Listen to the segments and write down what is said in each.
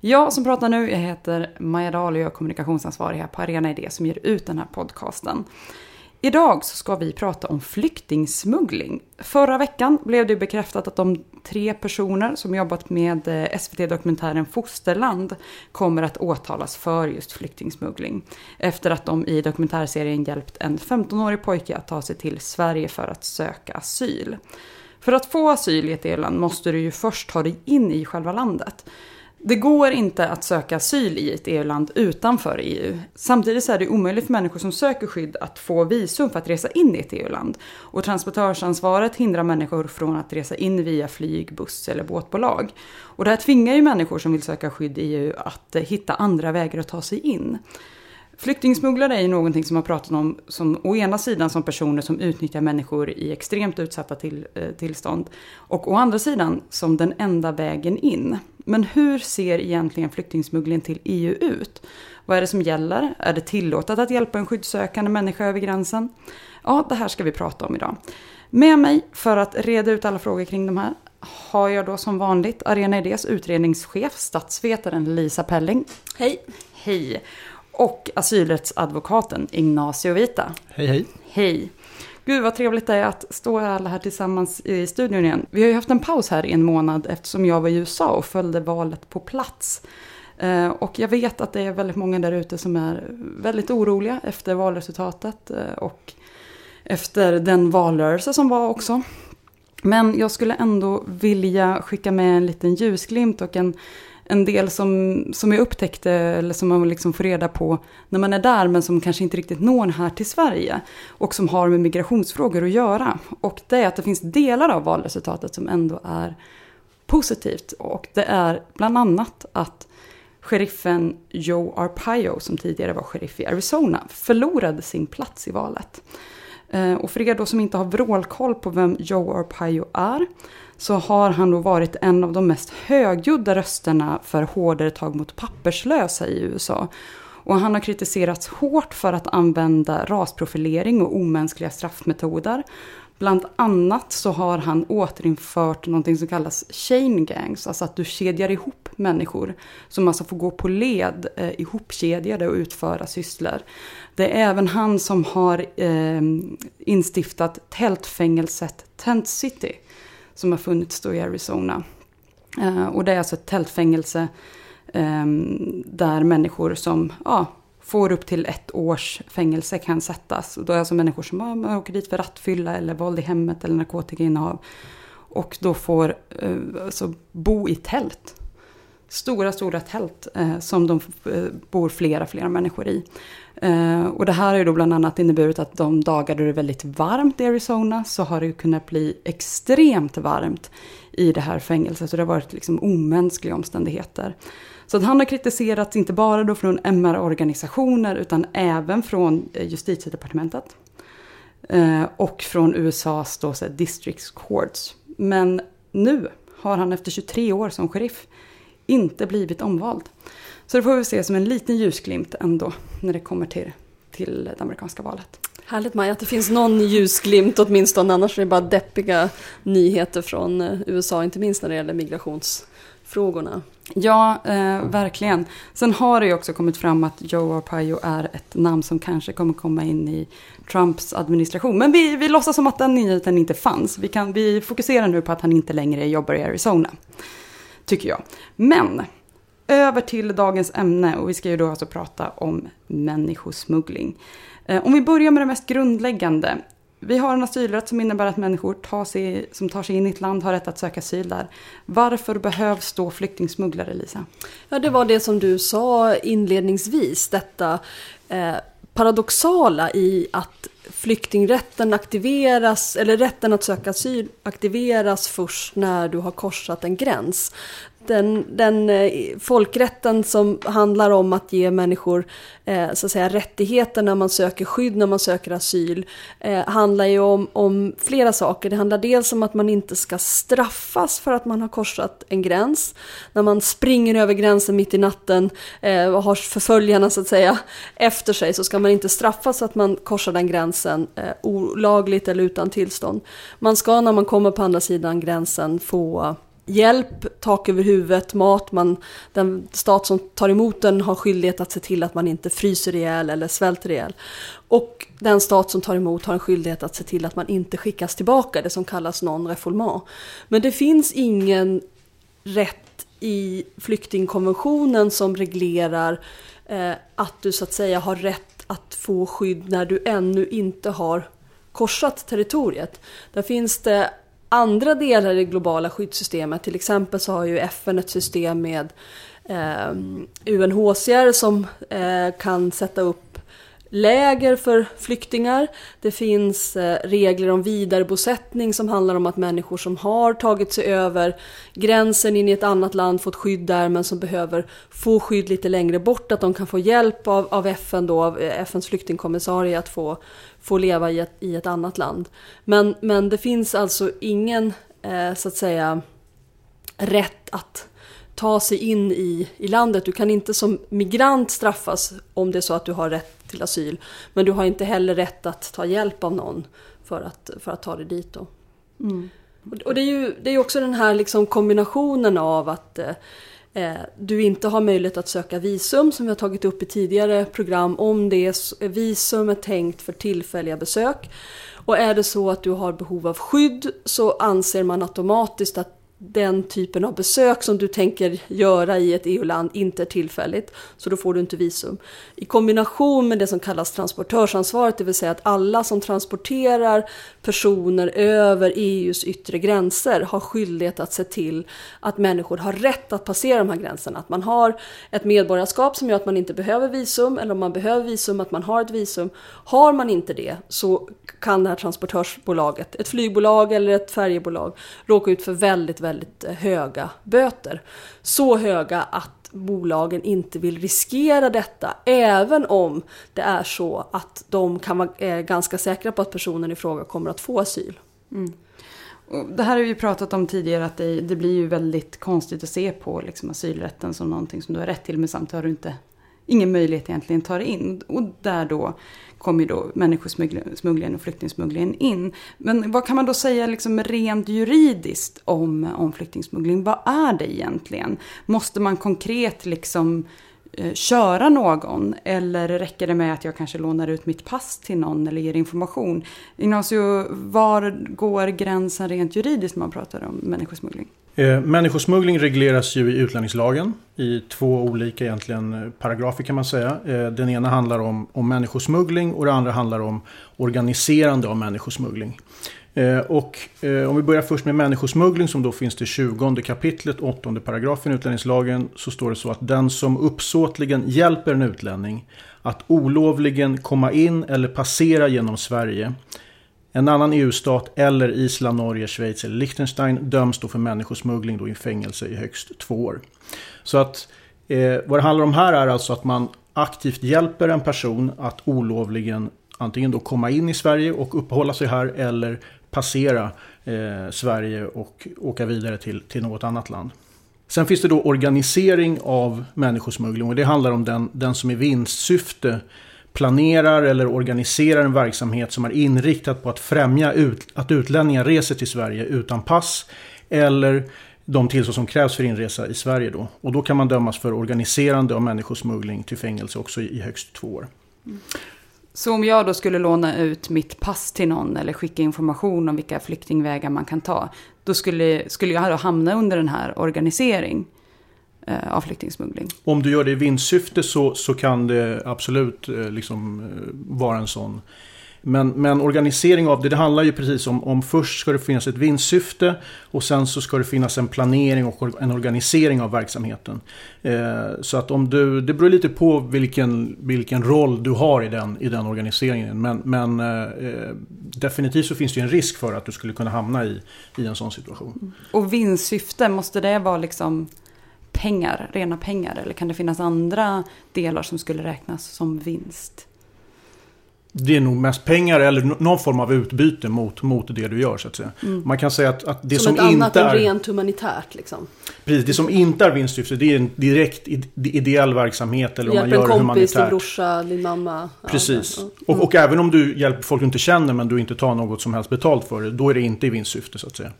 Jag som pratar nu, jag heter Maja Dahl och jag är kommunikationsansvarig här på Arena Idé som ger ut den här podcasten. Idag så ska vi prata om flyktingsmuggling. Förra veckan blev det bekräftat att de tre personer som jobbat med eh, SVT-dokumentären Fosterland kommer att åtalas för just flyktingsmuggling. Efter att de i dokumentärserien hjälpt en 15-årig pojke att ta sig till Sverige för att söka asyl. För att få asyl i ett EU-land måste du ju först ta dig in i själva landet. Det går inte att söka asyl i ett EU-land utanför EU. Samtidigt så är det omöjligt för människor som söker skydd att få visum för att resa in i ett EU-land. Och transportörsansvaret hindrar människor från att resa in via flyg, buss eller båtbolag. Och det här tvingar ju människor som vill söka skydd i EU att eh, hitta andra vägar att ta sig in. Flyktingsmugglare är ju någonting som man pratat om som å ena sidan som personer som utnyttjar människor i extremt utsatta till, eh, tillstånd och å andra sidan som den enda vägen in. Men hur ser egentligen flyktingsmugglingen till EU ut? Vad är det som gäller? Är det tillåtet att hjälpa en skyddssökande människa över gränsen? Ja, det här ska vi prata om idag. Med mig för att reda ut alla frågor kring de här har jag då som vanligt Arena Idés utredningschef, statsvetaren Lisa Pelling. Hej! Hej! Och asylrättsadvokaten Ignacio Vita. Hej hej! Hej! Gud vad trevligt det är att stå alla här tillsammans i studion igen. Vi har ju haft en paus här i en månad eftersom jag var i USA och följde valet på plats. Eh, och jag vet att det är väldigt många där ute som är väldigt oroliga efter valresultatet eh, och efter den valrörelse som var också. Men jag skulle ändå vilja skicka med en liten ljusglimt och en en del som, som jag upptäckte, eller som man liksom får reda på när man är där, men som kanske inte riktigt når här till Sverige. Och som har med migrationsfrågor att göra. Och det är att det finns delar av valresultatet som ändå är positivt. Och det är bland annat att sheriffen Joe Arpaio, som tidigare var sheriff i Arizona, förlorade sin plats i valet. Eh, och för er då som inte har vrålkoll på vem Joe Arpaio är, så har han då varit en av de mest högljudda rösterna för hårdare tag mot papperslösa i USA. Och han har kritiserats hårt för att använda rasprofilering och omänskliga straffmetoder. Bland annat så har han återinfört någonting som kallas chain gangs, alltså att du kedjar ihop människor som alltså får gå på led eh, ihopkedjade och utföra sysslor. Det är även han som har eh, instiftat tältfängelset Tent City som har funnits då i Arizona. Eh, och det är alltså ett tältfängelse eh, där människor som ja, får upp till ett års fängelse kan sättas. Och då är alltså människor som ah, åker dit för rattfylla eller våld i hemmet eller narkotikainnehav. Och då får eh, alltså, bo i tält. Stora, stora tält eh, som de eh, bor flera, flera människor i. Eh, och det här har ju då bland annat inneburit att de dagar då det är väldigt varmt i Arizona så har det ju kunnat bli extremt varmt i det här fängelset. Så det har varit liksom omänskliga omständigheter. Så att han har kritiserats inte bara då från MR-organisationer utan även från eh, justitiedepartementet. Eh, och från USAs då, så district courts. Men nu har han efter 23 år som sheriff inte blivit omvald. Så det får vi se som en liten ljusglimt ändå när det kommer till, till det amerikanska valet. Härligt Maja att det finns någon ljusglimt åtminstone, annars är det bara deppiga nyheter från eh, USA, inte minst när det gäller migrationsfrågorna. Ja, eh, verkligen. Sen har det ju också kommit fram att Joe Arpaio är ett namn som kanske kommer komma in i Trumps administration. Men vi, vi låtsas som att den nyheten inte fanns. Vi, kan, vi fokuserar nu på att han inte längre jobbar i Arizona. Tycker jag. Men över till dagens ämne och vi ska ju då alltså prata om människosmuggling. Eh, om vi börjar med det mest grundläggande vi har en asylrätt som innebär att människor tar sig, som tar sig in i ett land har rätt att söka asyl där. Varför behövs då flyktingsmugglare, Lisa? Ja, det var det som du sa inledningsvis, detta eh, paradoxala i att flyktingrätten aktiveras, eller rätten att söka asyl aktiveras först när du har korsat en gräns den, den eh, folkrätten som handlar om att ge människor eh, så att säga, rättigheter när man söker skydd, när man söker asyl, eh, handlar ju om, om flera saker. Det handlar dels om att man inte ska straffas för att man har korsat en gräns. När man springer över gränsen mitt i natten och har förföljarna så att säga efter sig så ska man inte straffas för att man korsar den gränsen olagligt eller utan tillstånd. Man ska när man kommer på andra sidan gränsen få hjälp, tak över huvudet, mat. Man, den stat som tar emot den har skyldighet att se till att man inte fryser ihjäl eller svälter ihjäl. Och den stat som tar emot har en skyldighet att se till att man inte skickas tillbaka, det som kallas non-refoulement. Men det finns ingen rätt i flyktingkonventionen som reglerar eh, att du så att säga har rätt att få skydd när du ännu inte har korsat territoriet. Där finns det andra delar i det globala skyddssystemet. Till exempel så har ju FN ett system med eh, UNHCR som eh, kan sätta upp läger för flyktingar. Det finns eh, regler om vidarebosättning som handlar om att människor som har tagit sig över gränsen in i ett annat land, fått skydd där men som behöver få skydd lite längre bort, att de kan få hjälp av, av FN då, av eh, FNs flyktingkommissarie att få, få leva i ett, i ett annat land. Men, men det finns alltså ingen, eh, så att säga, rätt att ta sig in i, i landet. Du kan inte som migrant straffas om det är så att du har rätt till asyl. Men du har inte heller rätt att ta hjälp av någon för att, för att ta dig dit. Då. Mm. Och det är ju det är också den här liksom kombinationen av att eh, Eh, du inte har möjlighet att söka visum som vi har tagit upp i tidigare program. Om det är visum är tänkt för tillfälliga besök. Och är det så att du har behov av skydd så anser man automatiskt att den typen av besök som du tänker göra i ett EU-land inte är tillfälligt, så då får du inte visum. I kombination med det som kallas transportörsansvaret, det vill säga att alla som transporterar personer över EUs yttre gränser har skyldighet att se till att människor har rätt att passera de här gränserna. Att man har ett medborgarskap som gör att man inte behöver visum, eller om man behöver visum, att man har ett visum. Har man inte det så kan det här transportörsbolaget, ett flygbolag eller ett färjebolag, råka ut för väldigt, väldigt höga böter. Så höga att bolagen inte vill riskera detta, även om det är så att de kan vara eh, ganska säkra på att personen i fråga kommer att få asyl. Mm. Det här har vi pratat om tidigare, att det, det, blir ju väldigt konstigt att se på liksom, asylrätten som någonting som du har rätt till, men samtidigt har du inte, ingen möjlighet egentligen tar in. Och där då kommer ju då människosmugglingen och flyktingsmugglingen in. Men vad kan man då säga liksom rent juridiskt om, om flyktingsmuggling? Vad är det egentligen? Måste man konkret liksom eh, Eh, köra någon? Eller räcker det med att jag kanske lånar ut mitt pass till någon eller ger information? Ignacio, var går gränsen rent juridiskt när man pratar om människosmuggling? Eh, människosmuggling regleras ju i utlänningslagen i två olika egentligen eh, paragrafer kan man säga. Eh, den ena handlar om, om människosmuggling och det andra handlar om organiserande av människosmuggling. Eh, och eh, om vi börjar först med människosmuggling som då finns det 20 kapitlet, 8 paragrafen i utlänningslagen så står det så att den som uppsåtligen hjälper en utlänning att olovligen komma in eller passera genom Sverige en annan EU-stat eller Island, Norge, Schweiz eller Liechtenstein döms då för människosmuggling då i fängelse i högst två år. Så att eh, vad det handlar om här är alltså att man aktivt hjälper en person att olovligen antingen då komma in i Sverige och uppehålla sig här eller passera eh, Sverige och åka vidare till, till något annat land. Sen finns det då organisering av människosmuggling och det handlar om den, den som i vinstsyfte planerar eller organiserar en verksamhet som är inriktad på att främja ut, att utlänningar reser till Sverige utan pass eller de tillstånd som krävs för inresa i Sverige. Då. Och då kan man dömas för organiserande av människosmuggling till fängelse också i högst två år. Mm. Så om jag då skulle låna ut mitt pass till någon eller skicka information om vilka flyktingvägar man kan ta, då skulle, skulle jag då hamna under den här organisering? Eh, av flyktingsmuggling. Om du gör det i vinstsyfte så, så kan det absolut eh, liksom, eh, vara en sån men, men organisering av det, det handlar ju precis om, om först ska det finnas ett vinstsyfte och sen så ska det finnas en planering och en organisering av verksamheten. Eh, så att om du, det beror lite på vilken, vilken roll du har i den, i den organiseringen. Men, men eh, eh, definitivt så finns det ju en risk för att du skulle kunna hamna i, i en sån situation. Och vinstsyfte, måste det vara liksom pengar, rena pengar? Eller kan det finnas andra delar som skulle räknas som vinst? Det är nog mest pengar eller någon form av utbyte mot, mot det du gör så att säga. Mm. Man kan säga att, att det som, som, ett inte annat är... än rent humanitärt liksom. Precis, det som inte är vinstsyfte det är en direkt ide- ideell verksamhet eller om man Hjälp en gör kompis, din humanitärt. brorsa, din mamma. Precis. ja. Och, och även om du hjälper folk du inte känner men du inte tar något som helst betalt för det, då är det inte i vinstsyfte så att säga.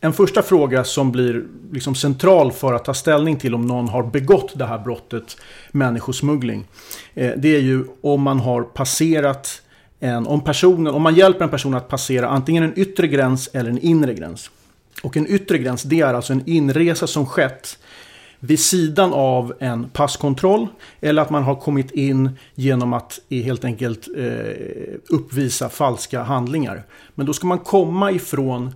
En första fråga som blir liksom central för att ta ställning till om någon har begått det här brottet, människosmuggling, Eh, det är ju om man har passerat en, om, personen, om man hjälper en person att passera antingen en yttre gräns eller en inre gräns. Och en yttre gräns det är alltså en inresa som skett vid sidan av en passkontroll eller att man har kommit in genom att helt enkelt eh, uppvisa falska handlingar. Men då ska man komma ifrån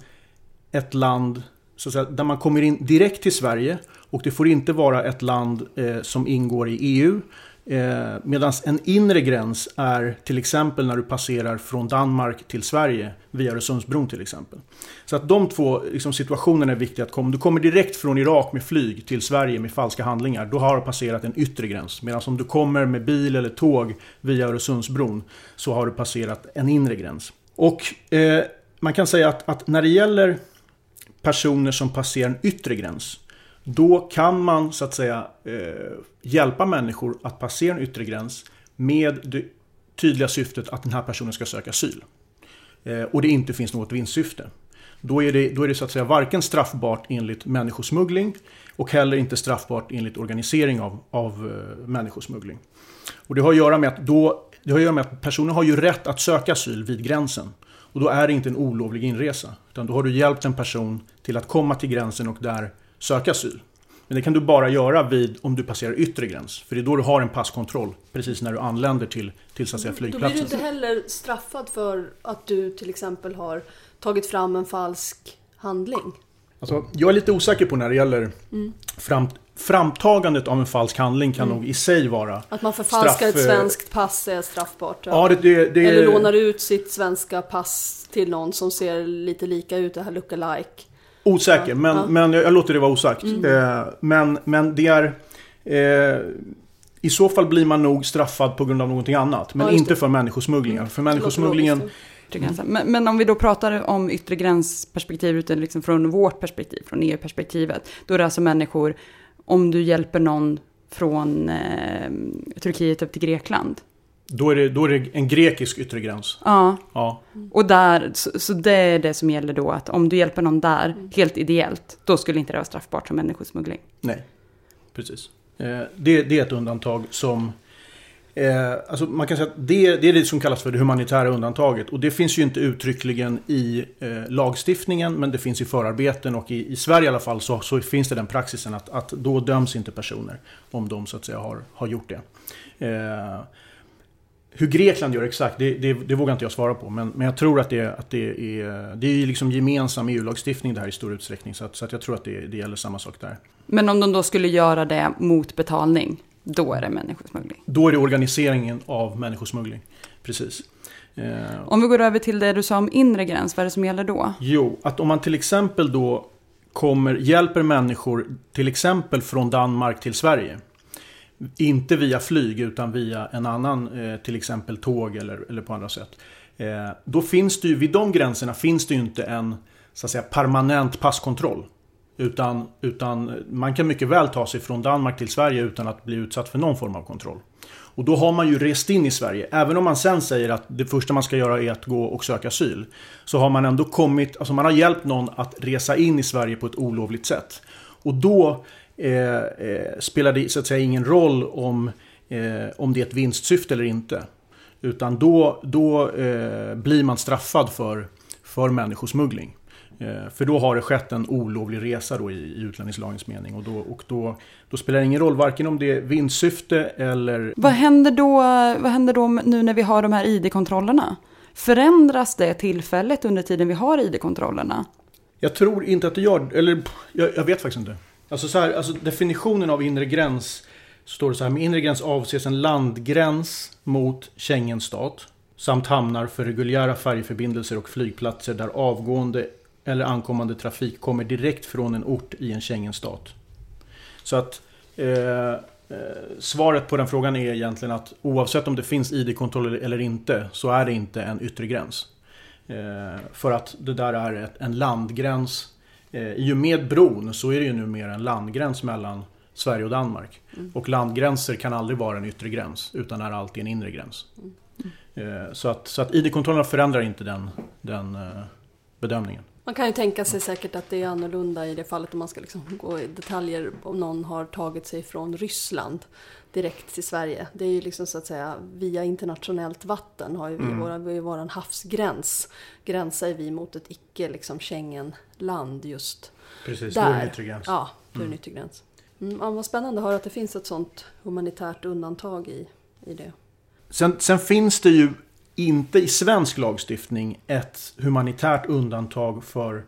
ett land så att säga, där man kommer in direkt till Sverige och det får inte vara ett land eh, som ingår i EU. Eh, Medan en inre gräns är till exempel när du passerar från Danmark till Sverige via Öresundsbron till exempel. Så att de två liksom, situationerna är viktiga att komma. Om du kommer direkt från Irak med flyg till Sverige med falska handlingar, då har du passerat en yttre gräns. Medan om du kommer med bil eller tåg via Öresundsbron så har du passerat en inre gräns. Och eh, man kan säga att, att när det gäller personer som passerar en yttre gräns då kan man så att säga eh, hjälpa människor att passera en yttre gräns med det tydliga syftet att den här personen ska söka asyl. Eh, och det inte finns något vinstsyfte. Då är, det, då är det så att säga varken straffbart enligt människosmuggling och heller inte straffbart enligt organisering av, av eh, människosmuggling. Och det har att göra med att, då, det har att, göra med att personen har ju rätt att söka asyl vid gränsen. Och då är det inte en olovlig inresa. Utan då har du hjälpt en person till att komma till gränsen och där söka asyl. Men det kan du bara göra vid, om du passerar yttre gräns. För det är då du har en passkontroll precis när du anländer till, till så att säga, Då blir du flygplatsen. inte heller straffad för att du till exempel har tagit fram en falsk handling. Alltså, jag är lite osäker på när det gäller Mm. fram, framtagandet av en falsk handling kan nog i sig vara Att man förfalskar Straff, ett eh, svenskt pass är straffbart. Ja, det, det, det Eller lånar ut sitt svenska pass till någon som ser lite lika ut, det här lookalike. Osäker, Ja, men, ja. Mm. men jag, jag låter det vara osagt. Eh, men, men det är... Eh, I så fall blir man nog straffad på grund av någonting annat. Men Ja, inte det. för människosmuglingar. För människosmugglingen... gränsen. Men, men om vi då pratar om yttre gränsperspektiv utan liksom från vårt perspektiv, från EU-perspektivet, då är det alltså människor, om du hjälper någon från eh, Turkiet upp till Grekland. Då är, det, då är det en grekisk yttre gräns. Ja, Ja, och där, så, så det är det som gäller då, att om du hjälper någon där, Mm. helt ideellt, då skulle inte det vara straffbart som människosmuggling. nej. Precis. Eh, det, det är ett undantag som... Eh, alltså man kan säga att det, det är det som kallas för det humanitära undantaget. Och det finns ju inte uttryckligen i eh, lagstiftningen men det finns i förarbeten och i, i Sverige i alla fall så, så finns det den praxisen att, att då döms inte personer om de så att säga har, har gjort det. Eh, hur Grekland gör exakt, det, det, det vågar inte jag svara på. Men, men jag tror att det, att det är, det är liksom gemensam EU-lagstiftning det här i stor utsträckning. Så, att, så att jag tror att det, det gäller samma sak där. Men om de då skulle göra det mot betalning, då är det människosmuggling. Då är det organiseringen av människosmuggling. Precis. Eh, Om vi går över till det du sa om inre gräns, vad är det som gäller då? jo, att om man till exempel då kommer, hjälper människor till exempel från Danmark till Sverige. Inte via flyg utan via en annan, eh, till exempel tåg eller, eller på andra sätt. Eh, då finns det ju, vid de gränserna finns det ju inte en så att säga, permanent passkontroll. Utan, utan man kan mycket väl ta sig från Danmark till Sverige utan att bli utsatt för någon form av kontroll. Och då har man ju rest in i Sverige. Även om man sen säger att det första man ska göra är att gå och söka asyl. Så har man ändå kommit, alltså man har hjälpt någon att resa in i Sverige på ett olovligt sätt. Och då eh, eh, spelar det så att säga ingen roll om, eh, om det är ett vinstsyfte eller inte. Utan då, då eh, blir man straffad för, för människosmuggling. För då har det skett en olovlig resa då i, i utlänningslagens mening. Och, då, och då, då spelar det ingen roll varken om det är vinstsyfte eller... Vad händer då, vad händer då nu när vi har de här ID-kontrollerna? Förändras det tillfället under tiden vi har ID-kontrollerna? Jag tror inte att det gör eller jag, jag vet faktiskt inte. Alltså, så här, alltså definitionen av inre gräns står det så här, med inre gräns avses en landgräns mot Schengenstat samt hamnar för reguljära färjeförbindelser och flygplatser där avgående eller ankommande trafik kommer direkt från en ort i en Schengenstat. Så att eh, eh, svaret på den frågan är egentligen att oavsett om det finns ID-kontroller eller inte så är det inte en yttre gräns. Eh, för att det där är ett, en landgräns. Eh, I och med bron så är det ju numera en landgräns mellan Sverige och Danmark. Mm. Och landgränser kan aldrig vara en yttre gräns utan är alltid en inre gräns. Mm. Eh, så att, så att ID-kontrollerna förändrar inte den, den eh, bedömningen. Man kan ju tänka sig säkert att det är annorlunda i det fallet om man ska liksom gå i detaljer om någon har tagit sig från Ryssland direkt till Sverige. Det är ju liksom så att säga via internationellt vatten har ju vi mm. våra, vi våran havsgräns. Gränsar vi mot ett icke liksom Schengen-land just Precis, där. det en yttre gräns. Ja, då är det en yttre gräns. Mm, ja, vad spännande att höra att det finns ett sånt humanitärt undantag i, i det. Sen, sen finns det ju inte i svensk lagstiftning ett humanitärt undantag för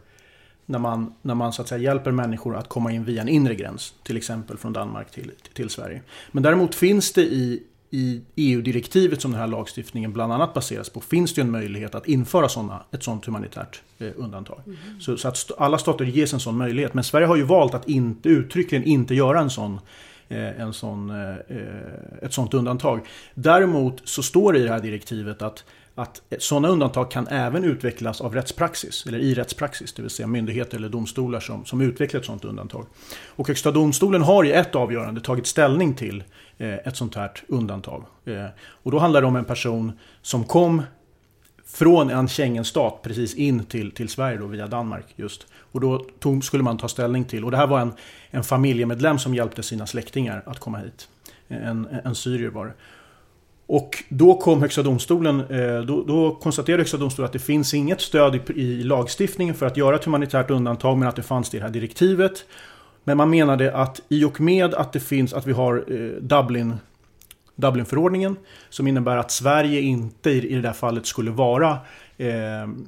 när man, när man så att säga hjälper människor att komma in via en inre gräns. Till exempel från Danmark till, till Sverige. Men däremot finns det i, i EU-direktivet som den här lagstiftningen bland annat baseras på. Finns det en möjlighet att införa såna, ett sådant humanitärt eh, undantag. Mm. Så, så, att alla stater ges en sån möjlighet. Men Sverige har ju valt att inte uttryckligen inte göra en sån Eh, en sån, eh, eh, ett sånt undantag. Däremot så står det i det här direktivet att att sådana undantag kan även utvecklas av rättspraxis, eller i rättspraxis, det vill säga myndigheter eller domstolar som, som utvecklar ett sådant undantag. Och Högsta domstolen har i ett avgörande tagit ställning till eh, ett sånt här undantag. Eh, och då handlar det om en person som kom från en Schengenstat precis in till, till Sverige då, via Danmark just. Och då tog, skulle man ta ställning till, och det här var en, en familjemedlem som hjälpte sina släktingar att komma hit. En, en syrier var det. Och då kom Högsta domstolen, eh, då, då konstaterade Högsta domstolen att det finns inget stöd i, i, lagstiftningen för att göra ett humanitärt undantag men att det fanns det i det här direktivet. Men man menade att i och med att det finns, att vi har eh, Dublin Dublinförordningen som innebär att Sverige inte i det där fallet skulle vara eh,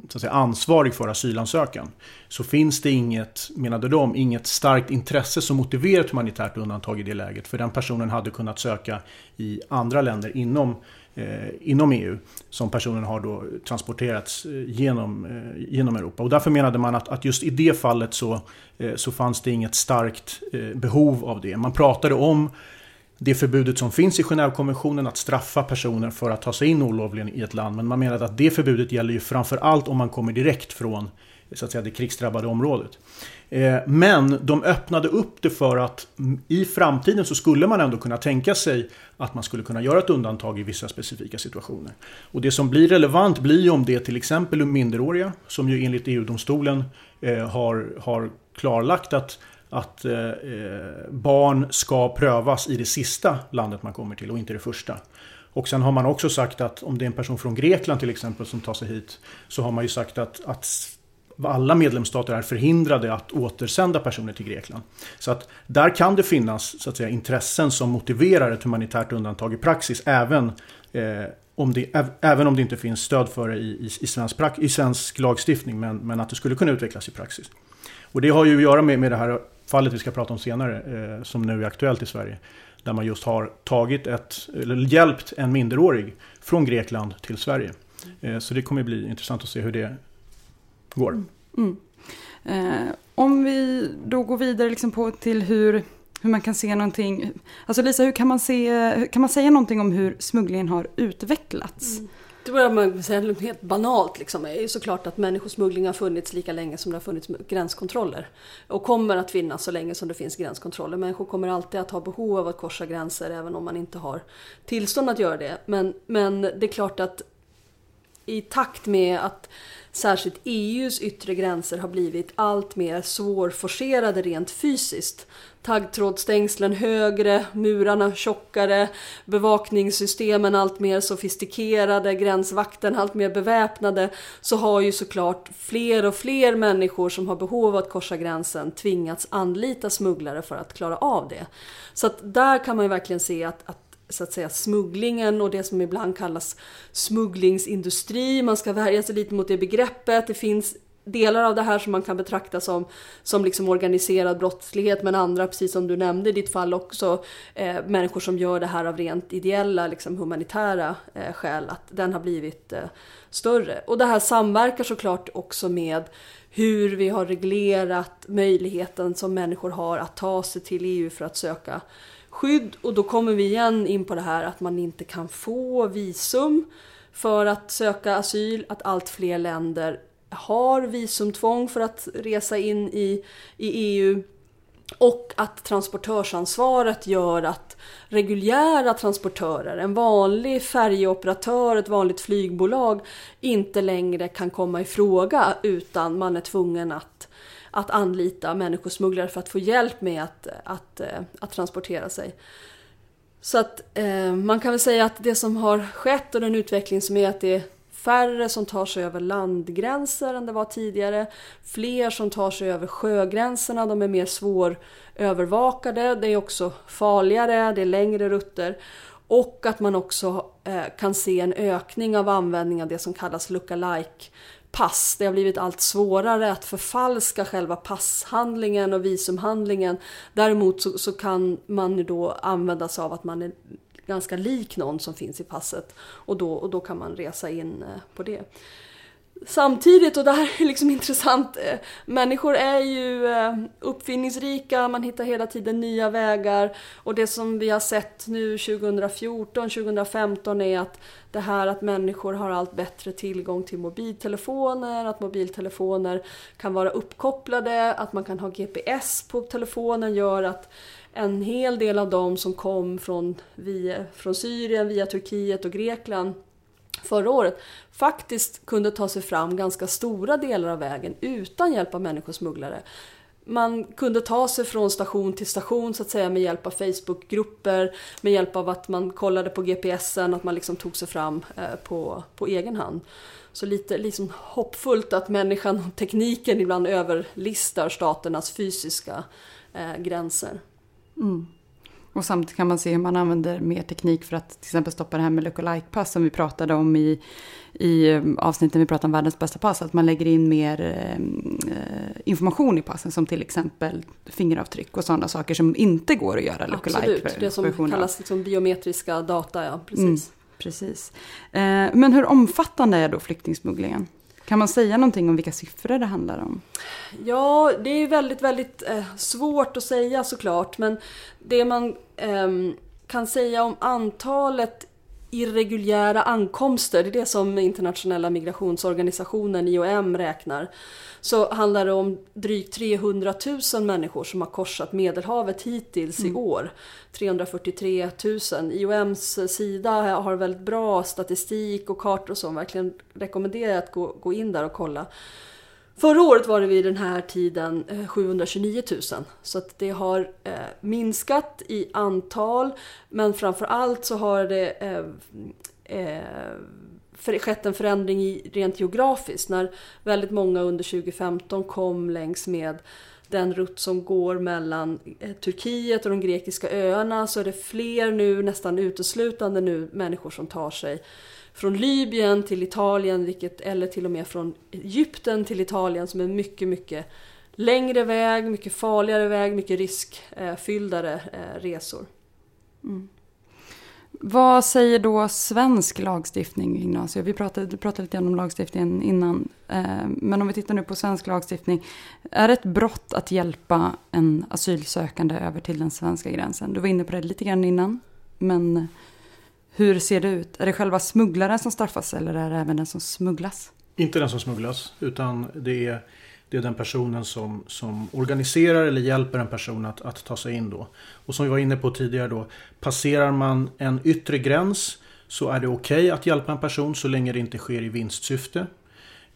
så att säga, ansvarig för asylansökan. Så finns det inget, menade de, inget starkt intresse som motiverar ett humanitärt undantag i det läget. För den personen hade kunnat söka i andra länder inom eh, inom EU som personen har då transporterats eh, genom, eh, genom Europa. Och därför menade man att, att just i det fallet så, eh, så fanns det inget starkt eh, behov av det. Man pratade om det förbudet som finns i Genèvekonventionen att straffa personer för att ta sig in olovligen i ett land. Men man menade att det förbudet gäller ju framför allt om man kommer direkt från så att säga, det krigsdrabbade området. Eh, men de öppnade upp det för att i framtiden så skulle man ändå kunna tänka sig att man skulle kunna göra ett undantag i vissa specifika situationer. Och det som blir relevant blir ju om det till exempel minderåriga som ju enligt EU-domstolen eh, har, har klarlagt att att eh, barn ska prövas i det sista landet man kommer till och inte det första. Och sen har man också sagt att om det är en person från Grekland till exempel som tar sig hit så har man ju sagt att, att alla medlemsstater är förhindrade att återsända personer till Grekland. Så att där kan det finnas så att säga, intressen som motiverar ett humanitärt undantag i praxis även, eh, om, det, även om det inte finns stöd för det i, i, i, svensk, i svensk lagstiftning men, men att det skulle kunna utvecklas i praxis. Och det har ju att göra med, med det här fallet vi ska prata om senare, eh, som nu är aktuellt i Sverige. Där man just har tagit ett, eller hjälpt en minderårig från Grekland till Sverige. Eh, så det kommer bli intressant att se hur det går. Mm. mm. Eh, om vi då går vidare liksom på till hur, hur man kan se någonting. Alltså Lisa, hur kan man, se, kan man säga någonting om hur smugglingen har utvecklats? Mm. Det börjar man säga helt banalt liksom, är ju såklart att människosmuggling har funnits lika länge som det har funnits gränskontroller. Och kommer att finnas så länge som det finns gränskontroller. Människor kommer alltid att ha behov av att korsa gränser även om man inte har tillstånd att göra det. Men, men det är klart att i takt med att särskilt EUs yttre gränser har blivit allt mer svårforcerade rent fysiskt taggtrådstängslen högre, murarna tjockare, bevakningssystemen allt mer sofistikerade, gränsvakten allt mer beväpnade så har ju såklart fler och fler människor som har behov av att korsa gränsen tvingats anlita smugglare för att klara av det. Så att där kan man ju verkligen se att, att så att säga smugglingen och det som ibland kallas smugglingsindustri. Man ska värja sig lite mot det begreppet. Det finns delar av det här som man kan betrakta som, som liksom organiserad brottslighet men andra, precis som du nämnde i ditt fall också, eh, människor som gör det här av rent ideella, liksom humanitära eh, skäl, att den har blivit eh, större. Och det här samverkar såklart också med hur vi har reglerat möjligheten som människor har att ta sig till EU för att söka skydd. Och då kommer vi igen in på det här att man inte kan få visum för att söka asyl, att allt fler länder har visumtvång för att resa in i, i EU och att transportörsansvaret gör att reguljära transportörer, en vanlig färjeoperatör, ett vanligt flygbolag inte längre kan komma i fråga utan man är tvungen att, att anlita människosmugglare för att få hjälp med att, att, eh, att transportera sig. Så att eh, man kan väl säga att det som har skett och den utveckling som är att det är färre som tar sig över landgränser än det var tidigare. Fler som tar sig över sjögränserna, de är mer svårövervakade. Det är också farligare, det är längre rutter. Och att man också eh, kan se en ökning av användning av det som kallas look-alike pass. Det har blivit allt svårare att förfalska själva passhandlingen och visumhandlingen. Däremot så, så kan man då använda sig av att man är ganska lik någon som finns i passet. Och då, och då kan man resa in eh, på det. Samtidigt, och det här är liksom intressant, eh, människor är ju eh, uppfinningsrika, man hittar hela tiden nya vägar. Och det som vi har sett nu 2014, 2015 är att det här att människor har allt bättre tillgång till mobiltelefoner, att mobiltelefoner kan vara uppkopplade, att man kan ha GPS på telefonen gör att en hel del av dem som kom från, via, från Syrien via Turkiet och Grekland förra året faktiskt kunde ta sig fram ganska stora delar av vägen utan hjälp av människosmugglare. Man kunde ta sig från station till station så att säga med hjälp av Facebookgrupper, med hjälp av att man kollade på GPSen, att man liksom tog sig fram eh, på, på egen hand. Så lite liksom hoppfullt att människan och tekniken ibland överlistar staternas fysiska eh, gränser. Mm. Och samtidigt kan man se hur man använder mer teknik för att till exempel stoppa det här med look-alike-pass som vi pratade om i, i eh, avsnitten vi pratade om världens bästa pass. Att man lägger in mer eh, information i passen som till exempel fingeravtryck och sådana saker som inte går att göra look-alike. Absolut, det som kallas liksom biometriska data, ja precis. Mm, precis. Eh, men hur omfattande är då flyktingsmugglingen? Kan man säga någonting om vilka siffror det handlar om? Ja, det är väldigt, väldigt eh, svårt att säga såklart. Men det man eh, kan säga om antalet irreguljära ankomster, det är det som internationella migrationsorganisationen IOM räknar, så handlar det om drygt 300 000 människor som har korsat Medelhavet hittills mm. i år. 343 000. IOMs sida har väldigt bra statistik och kartor och så, verkligen rekommenderar att gå, gå in där och kolla. Förra året var det vid den här tiden eh, 729 000. Så att det har eh, minskat i antal. Men framför allt så har det eh, eh, skett en förändring i, rent geografiskt. När väldigt många under 2015 kom längs med den rutt som går mellan eh, Turkiet och de grekiska öarna så är det fler nu, nästan uteslutande nu, människor som tar sig från Libyen till Italien, vilket, eller till och med från Egypten till Italien som är mycket, mycket längre väg, mycket farligare väg, mycket riskfylldare eh, resor. Mm. Vad säger då svensk lagstiftning, Ignacio? Vi pratade, du pratade lite om lagstiftningen innan. Eh, men om vi tittar nu på svensk lagstiftning. Är det ett brott att hjälpa en asylsökande över till den svenska gränsen? Du var inne på det lite grann innan. Men hur ser det ut? Är det själva smugglaren som straffas eller är det även den som smugglas? Inte den som smugglas, utan det är, det är den personen som, som organiserar eller hjälper en person att, att ta sig in då. Och som vi var inne på tidigare då, passerar man en yttre gräns så är det okej okay att hjälpa en person så länge det inte sker i vinstsyfte.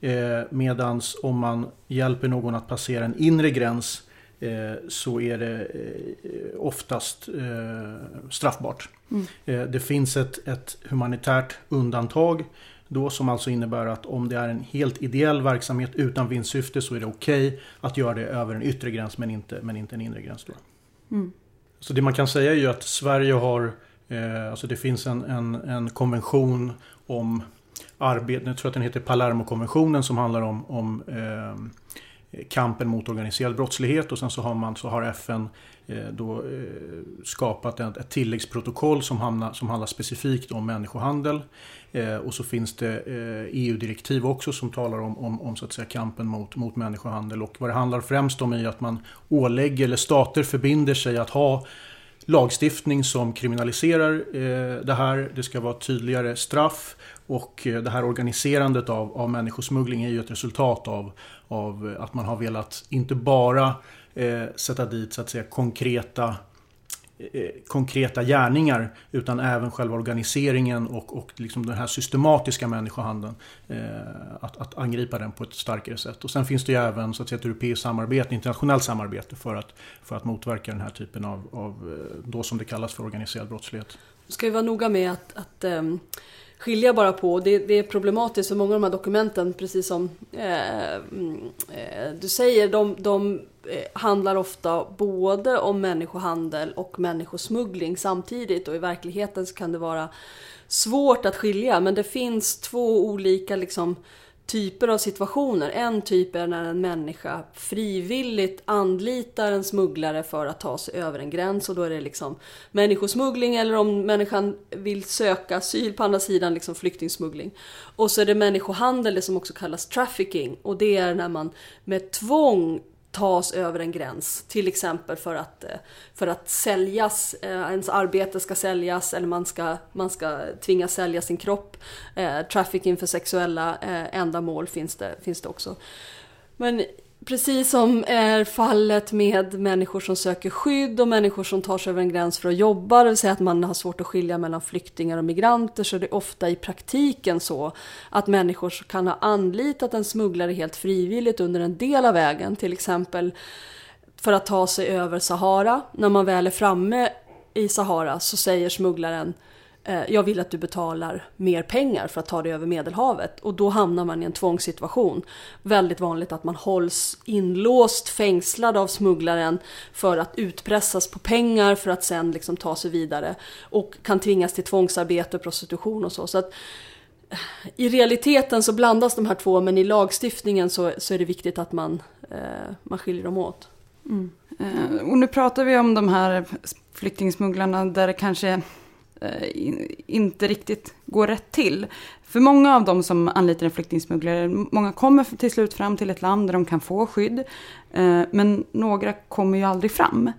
Eh, medans om man hjälper någon att passera en inre gräns så är det eh, oftast eh, straffbart. Mm. Det finns ett, ett humanitärt undantag då som alltså innebär att om det är en helt ideell verksamhet utan vinstsyfte så är det okej okay att göra det över en yttre gräns men inte, men inte en inre gräns. Då. Mm. Så det man kan säga är ju att Sverige har Eh, alltså det finns en, en, en konvention om arbete, jag tror att den heter Palermo-konventionen som handlar om, om eh, kampen mot organiserad brottslighet och sen så har, man, så har FN eh, då, eh, skapat ett, tilläggsprotokoll som, hamnar, som handlar specifikt om människohandel. Eh, och så finns det e EU-direktiv också som talar om, om, om, så att säga, kampen mot, mot människohandel. Och vad det handlar främst om är att man ålägger, eller stater förbinder sig att ha lagstiftning som kriminaliserar eh, det här. Det ska vara tydligare straff och eh, det här organiserandet av, av människosmuggling är ju ett resultat av, av att man har velat inte bara eh, sätta dit så att säga konkreta Eh, eh, konkreta gärningar utan även själva organiseringen och, och liksom den här systematiska människohandeln. Eh, att, att, angripa den på ett starkare sätt. Och sen finns det ju även så att säga, ett europeiskt samarbete, internationellt samarbete för att, för att motverka den här typen av, av eh, då som det kallas för organiserad brottslighet. Ska vi vara noga med att, att um skilja bara på. Det, det, är problematiskt för många av de här dokumenten, precis som eh, mm, eh du säger, de, de eh, handlar ofta både om människohandel och människosmuggling samtidigt och i verkligheten så kan det vara svårt att skilja men det finns två olika liksom typer av situationer. En typ är när en människa frivilligt anlitar en smugglare för att ta sig över en gräns och då är det liksom människosmuggling eller om människan vill söka asyl på andra sidan liksom flyktingsmuggling. Och så är det människohandel, det som också kallas trafficking och det är när man med tvång tas över en gräns. Till exempel för att, eh, för att säljas, eh, ens arbete ska säljas eller man ska, man ska tvingas sälja sin kropp. Eh, trafficking för sexuella ändamål finns det, finns det också. Men Precis som är fallet med människor som söker skydd och människor som tar sig över en gräns för att jobba, det vill säga att man har svårt att skilja mellan flyktingar och migranter, så är det ofta i praktiken så att människor kan ha anlitat en smugglare helt frivilligt under en del av vägen, till exempel för att ta sig över Sahara. När man väl är framme i Sahara så säger smugglaren Eh, jag vill att du betalar mer pengar för att ta dig över Medelhavet. Och då hamnar man i en tvångssituation. Väldigt vanligt att man hålls inlåst, fängslad av smugglaren för att utpressas på pengar för att sen liksom ta sig vidare. Och kan tvingas till tvångsarbete, prostitution och så. så att, eh, i realiteten så blandas de här två men i lagstiftningen så, så är det viktigt att man, eh, man skiljer dem åt. Mm. Eh, och nu pratar vi om de här flyktingsmugglarna där det kanske Eh, inte riktigt går rätt till. För många av dem som anlitar en flyktingsmugglare, många kommer till slut fram till ett land där de kan få skydd. Eh, men några kommer ju aldrig fram.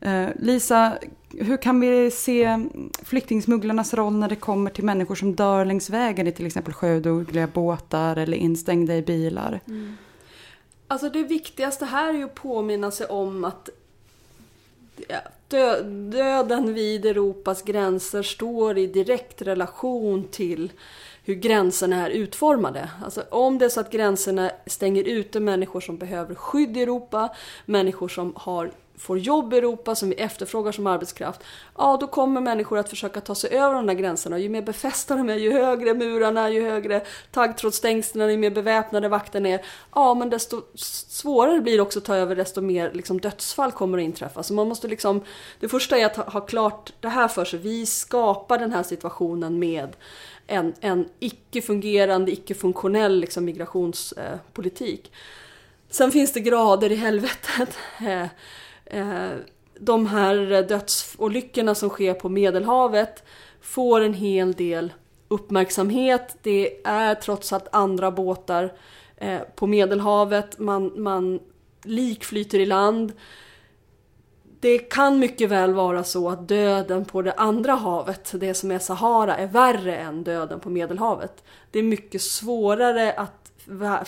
Eh, Lisa, hur kan vi se flyktingsmugglarnas roll när det kommer till människor som dör längs vägen i till exempel sjödugliga båtar eller instängda i bilar? Mm. Alltså det viktigaste här är ju att påminna sig om att döden vid Europas gränser står i direkt relation till hur gränserna är utformade. Alltså om det är så att gränserna stänger ute människor som behöver skydd i Europa, människor som har får jobb i Europa som vi efterfrågar som arbetskraft, ja då kommer människor att försöka ta sig över de där gränserna. Ju mer befästa de är, ju högre murarna, ju högre taggtrådsstängslen, ju mer beväpnade vakten är, ja men desto svårare blir det också att ta över, desto mer liksom, dödsfall kommer att inträffa. Så man måste liksom, det första är att ha, ha klart det här för sig. Vi skapar den här situationen med en, en icke-fungerande, icke-funktionell liksom, migrationspolitik. Sen finns det grader i helvetet. Eh, eh, de här dödsolyckorna som sker på Medelhavet får en hel del uppmärksamhet. Det är trots allt andra båtar eh, på Medelhavet. Man, man lik flyter i land. Det kan mycket väl vara så att döden på det andra havet, det som är Sahara, är värre än döden på Medelhavet. Det är mycket svårare att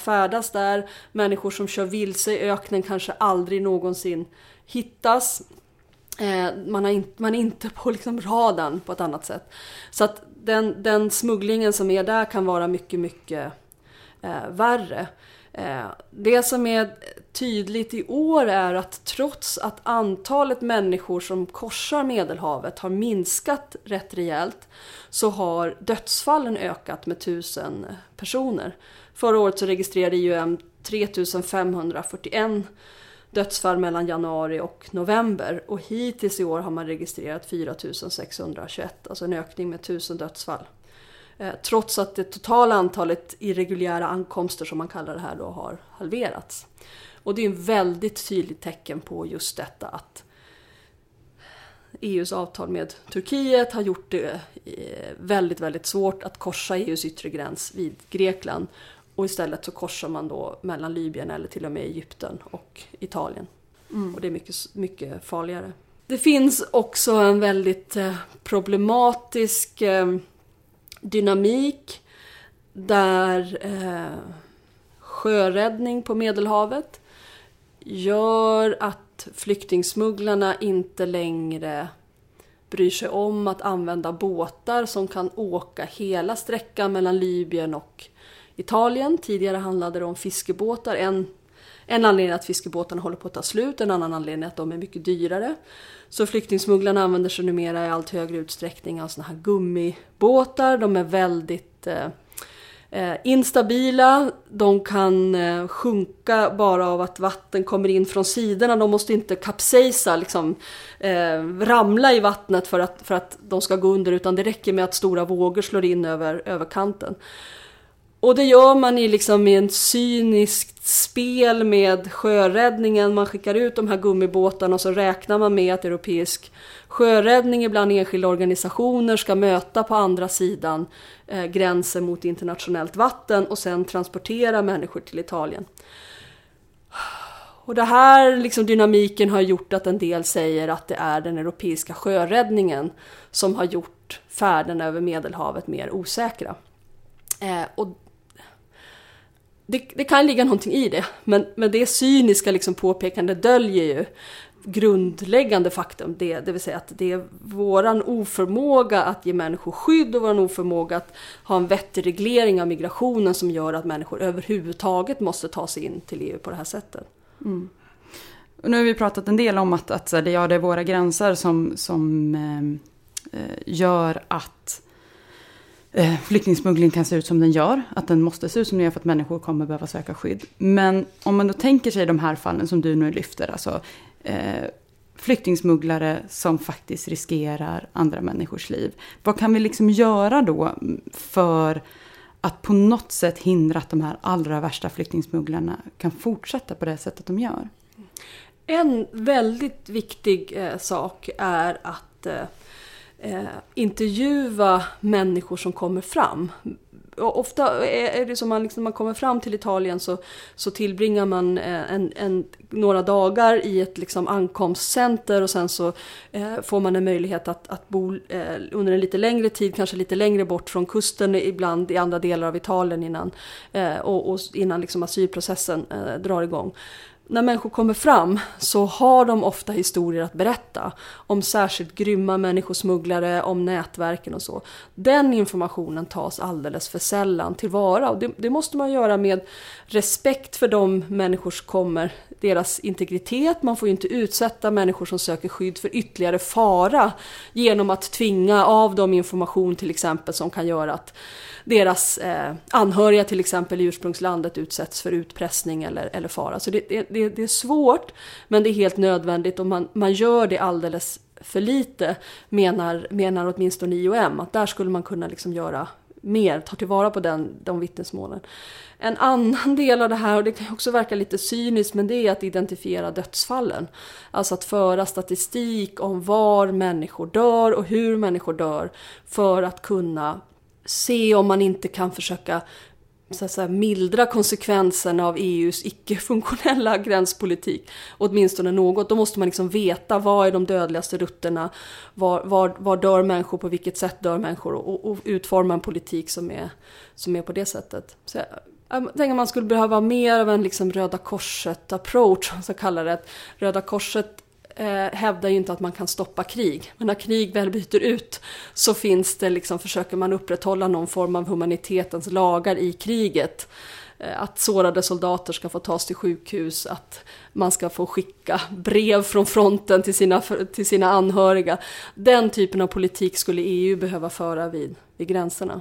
färdas där. Människor som kör vilse i öknen kanske aldrig någonsin hittas. Eh, man, har in, man är inte på liksom radarn på ett annat sätt. Så att den, den smugglingen som är där kan vara mycket, mycket eh, värre. Eh, det som är tydligt i år är att trots att antalet människor som korsar Medelhavet har minskat rätt rejält så har dödsfallen ökat med 1000 personer. Förra året så registrerade IOM 3541 dödsfall mellan januari och november. Och hittills i år har man registrerat 4621, alltså en ökning med 1000 dödsfall. Eh, trots att det totala antalet irreguljära ankomster som man kallar det här då har halverats. Och det är en väldigt tydligt tecken på just detta att EUs avtal med Turkiet har gjort det eh, väldigt, väldigt svårt att korsa EUs yttre gräns vid Grekland. Och istället så korsar man då mellan Libyen eller till och med Egypten och Italien. Mm. Och det är mycket, mycket farligare. Det finns också en väldigt eh, problematisk dynamik där eh, sjöräddning på Medelhavet gör att flyktingsmugglarna inte längre bryr sig om att använda båtar som kan åka hela sträckan mellan Libyen och Italien. Tidigare handlade det om fiskebåtar. En, en anledning är att fiskebåtarna håller på att ta slut, en annan anledning är att de är mycket dyrare. Så flyktingsmugglarna använder sig numera i allt högre utsträckning av såna här gummibåtar. De är väldigt eh, eh, instabila, de kan eh, sjunka bara av att vatten kommer in från sidorna. De måste inte kapsejsa, liksom, eh, ramla i vattnet för att, för att de ska gå under utan det räcker med att stora vågor slår in över, över kanten. Och det gör man i liksom i en cyniskt spel med sjöräddningen. Man skickar ut de här gummibåtarna och så räknar man med att europeisk sjöräddning ibland enskilda organisationer ska möta på andra sidan eh, gränsen mot internationellt vatten och sen transportera människor till Italien. Och det här liksom dynamiken har gjort att en del säger att det är den europeiska sjöräddningen som har gjort färden över Medelhavet mer osäkra. Eh, och det, det, kan ligga någonting i det, men, men det cyniska liksom påpekande döljer ju grundläggande faktum, det, det vill säga att det är våran oförmåga att ge människor skydd och våran oförmåga att ha en vettig reglering av migrationen som gör att människor överhuvudtaget måste ta sig in till EU på det här sättet. Mm. Och nu har vi pratat en del om att, att ja, det är våra gränser som, som eh, eh gör att eh, flyktingsmuggling kan se ut som den gör. Att den måste se ut som den gör för att människor kommer behöva söka skydd. Men om man då tänker sig de här fallen som du nu lyfter, alltså eh, flyktingsmugglare som faktiskt riskerar andra människors liv. Vad kan vi liksom göra då mm, för att på något sätt hindra att de här allra värsta flyktingsmugglarna kan fortsätta på det sättet de gör? En väldigt viktig eh, sak är att eh, eh, intervjua människor som kommer fram. Och ofta är det som man, liksom, när man kommer fram till Italien så, så tillbringar man eh, en, en, några dagar i ett liksom, ankomstcenter och sen så eh, får man en möjlighet att, att bo eh, under en lite längre tid, kanske lite längre bort från kusten ibland i andra delar av Italien innan, eh, och, och, innan liksom, asylprocessen eh, drar igång när människor kommer fram så har de ofta historier att berätta om särskilt grymma människosmugglare, om nätverken och så. Den informationen tas alldeles för sällan tillvara och det, det måste man göra med respekt för de människor som kommer, deras integritet. Man får ju inte utsätta människor som söker skydd för ytterligare fara genom att tvinga av dem information till exempel som kan göra att deras eh, anhöriga till exempel i ursprungslandet utsätts för utpressning eller, eller fara. Så det, det, det är svårt men det är helt nödvändigt och man, man gör det alldeles för lite menar, menar åtminstone IOM. Att där skulle man kunna liksom göra mer, ta tillvara på den, de vittnesmålen. En annan del av det här, och det kan också verka lite cyniskt, men det är att identifiera dödsfallen. Alltså att föra statistik om var människor dör och hur människor dör för att kunna se om man inte kan försöka så att säga, mildra konsekvenserna av EUs icke-funktionella gränspolitik. Åtminstone något. Då måste man liksom veta vad är de dödligaste rutterna, var, var, var dör människor, på vilket sätt dör människor och, och utforma en politik som är, som är på det sättet. Så Ehm, jag, tänker man skulle behöva mer av en liksom Röda Korset-approach, så kallar det. Röda Korset eh, hävdar ju inte att man kan stoppa krig. Men när krig väl byter ut så finns det liksom, försöker man upprätthålla någon form av humanitetens lagar i kriget. Eh, att sårade soldater ska få tas till sjukhus, att man ska få skicka brev från fronten till sina, till sina anhöriga. Den typen av politik skulle EU behöva föra vid, vid gränserna.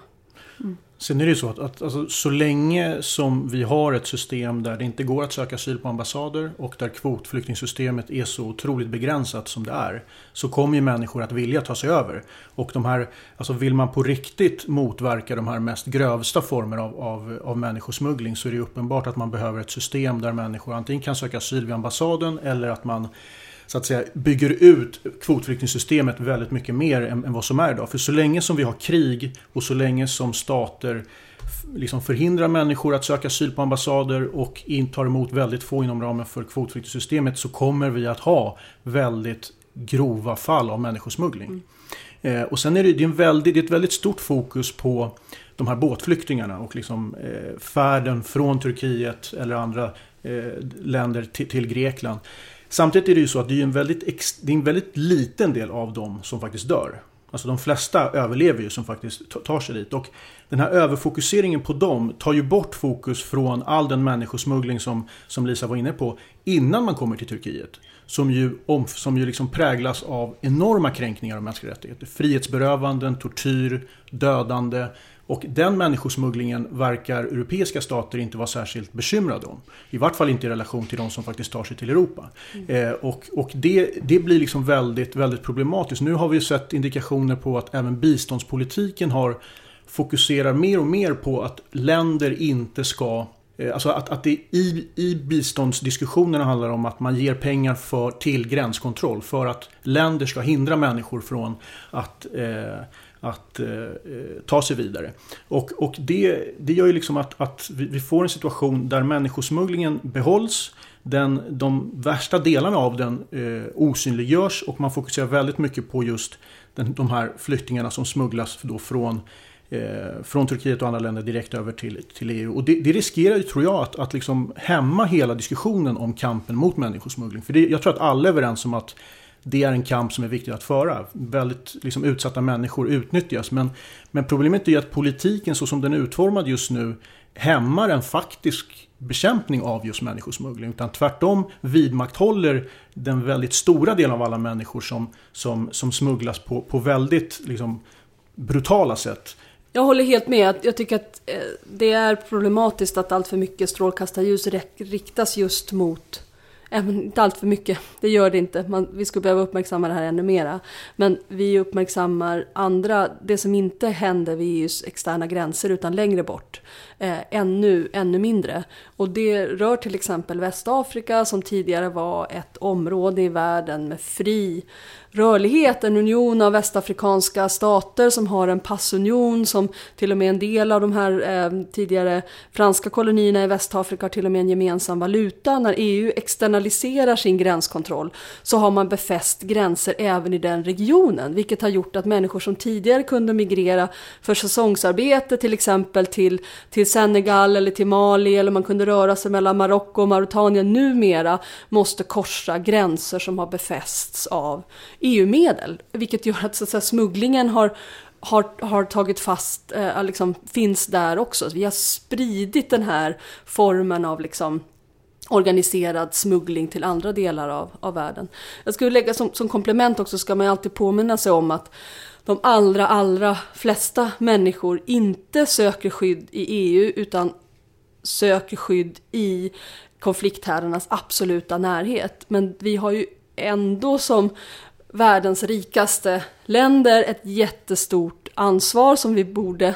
Mm. Sen är det ju så att, att alltså, så länge som vi har ett system där det inte går att söka asyl på ambassader och där kvotflyktingsystemet är så otroligt begränsat som det är. Så kommer ju människor att vilja ta sig över. Och de här, alltså vill man på riktigt motverka de här mest grövsta former av, av, av människosmuggling så är det uppenbart att man behöver ett system där människor antingen kan söka asyl vid ambassaden eller att man så att säga bygger ut kvotflyktingsystemet väldigt mycket mer än, än vad som är idag. För så länge som vi har krig och så länge som stater liksom förhindrar människor att söka asyl på ambassader och tar emot väldigt få inom ramen för kvotflyktingsystemet så kommer vi att ha väldigt grova fall av människosmuggling. Mm. Eh, och sen är det, det, är en väldigt, det är ett väldigt stort fokus på de här båtflyktingarna och liksom, eh, färden från Turkiet eller andra eh, länder till, till Grekland. Samtidigt är det ju så att det är en väldigt, det är en väldigt liten del av dem som faktiskt dör. Alltså de flesta överlever ju som faktiskt tar sig dit. Och den här överfokuseringen på dem tar ju bort fokus från all den människosmuggling som, som Lisa var inne på innan man kommer till Turkiet. Som ju, om, som ju liksom präglas av enorma kränkningar av mänskliga rättigheter. Frihetsberövanden, tortyr, dödande. Och den människosmugglingen verkar europeiska stater inte vara särskilt bekymrade om. I vart fall inte i relation till de som faktiskt tar sig till Europa. Mm. Eh, och och det, det blir liksom väldigt, väldigt problematiskt. Nu har vi sett indikationer på att även biståndspolitiken har fokuserar mer och mer på att länder inte ska eh, Alltså att, att det i, i biståndsdiskussionerna handlar om att man ger pengar för, till gränskontroll för att länder ska hindra människor från att eh, att eh, eh, ta sig vidare. Och, och det, det gör ju liksom att, att vi får en situation där människosmugglingen behålls. Den, de värsta delarna av den eh, osynliggörs och man fokuserar väldigt mycket på just den, de här flyktingarna som smugglas då från eh, från Turkiet och andra länder direkt över till, till EU. Och det, det riskerar ju, tror jag, att, att liksom hämma hela diskussionen om kampen mot människosmuggling. För det, jag tror att alla är överens om att det är en kamp som är viktig att föra. Väldigt liksom, utsatta människor utnyttjas. Men, men problemet är ju att politiken så som den är utformad just nu hämmar en faktisk bekämpning av just människosmuggling. Utan tvärtom vidmakthåller den väldigt stora delen av alla människor som, som, som smugglas på, på väldigt liksom, brutala sätt. Jag håller helt med. Jag tycker att eh, det är problematiskt att allt för mycket strålkastarljus riktas just mot Även inte allt för mycket, det gör det inte. Man, vi skulle behöva uppmärksamma det här ännu mera. Men vi uppmärksammar andra, det som inte händer vid EUs externa gränser utan längre bort. Eh, ännu, ännu mindre. Och det rör till exempel Västafrika som tidigare var ett område i världen med fri rörlighet, en union av västafrikanska stater som har en passunion som till och med en del av de här eh, tidigare franska kolonierna i Västafrika har till och med en gemensam valuta. När EU externaliserar sin gränskontroll så har man befäst gränser även i den regionen, vilket har gjort att människor som tidigare kunde migrera för säsongsarbete till exempel till, till Senegal eller till Mali eller man kunde röra sig mellan Marocko och Mauretanien numera måste korsa gränser som har befästs av EU-medel. Vilket gör att, så att säga, smugglingen har, har, har tagit fast, eh, liksom, finns där också. Vi har spridit den här formen av liksom, organiserad smuggling till andra delar av, av världen. Jag skulle lägga som, som komplement också ska man alltid påminna sig om att de allra, allra flesta människor inte söker skydd i EU utan söker skydd i konflikthärdarnas absoluta närhet. Men vi har ju ändå som världens rikaste länder ett jättestort ansvar som vi borde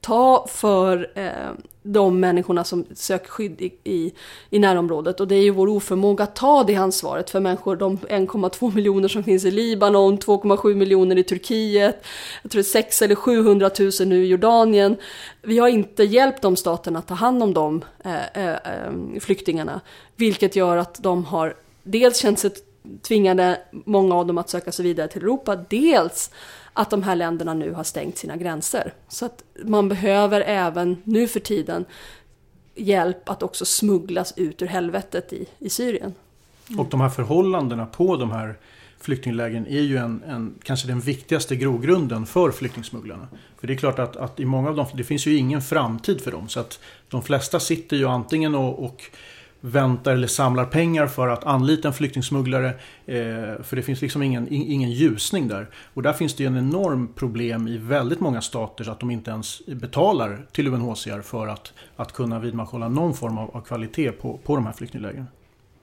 ta för eh, de människorna som söker skydd i, i, i, närområdet. Och det är ju vår oförmåga att ta det ansvaret för människor, de 1,2 miljoner som finns i Libanon, 2,7 miljoner i Turkiet, jag tror det är 6 eller 700 000 nu i Jordanien. Vi har inte hjälpt de staterna att ta hand om de eh, eh, eh flyktingarna, vilket gör att de har dels känt sig tvingade många av dem att söka sig vidare till Europa. Dels att de här länderna nu har stängt sina gränser. Så att man behöver även nu för tiden hjälp att också smugglas ut ur helvetet i, i Syrien. Och de här förhållandena på de här flyktinglägren är ju en, en, kanske den viktigaste grogrunden för flyktingsmugglarna. För det är klart att, att, i många av dem, det finns ju ingen framtid för dem. Så att de flesta sitter ju antingen och, och väntar eller samlar pengar för att anlita en flyktingsmugglare. Eh, för det finns liksom ingen, ingen ljusning där. Och där finns det en enorm problem i väldigt många stater så att de inte ens betalar till UNHCR för att, att kunna vidmakthålla någon form av, av kvalitet på, på de här flyktinglägren.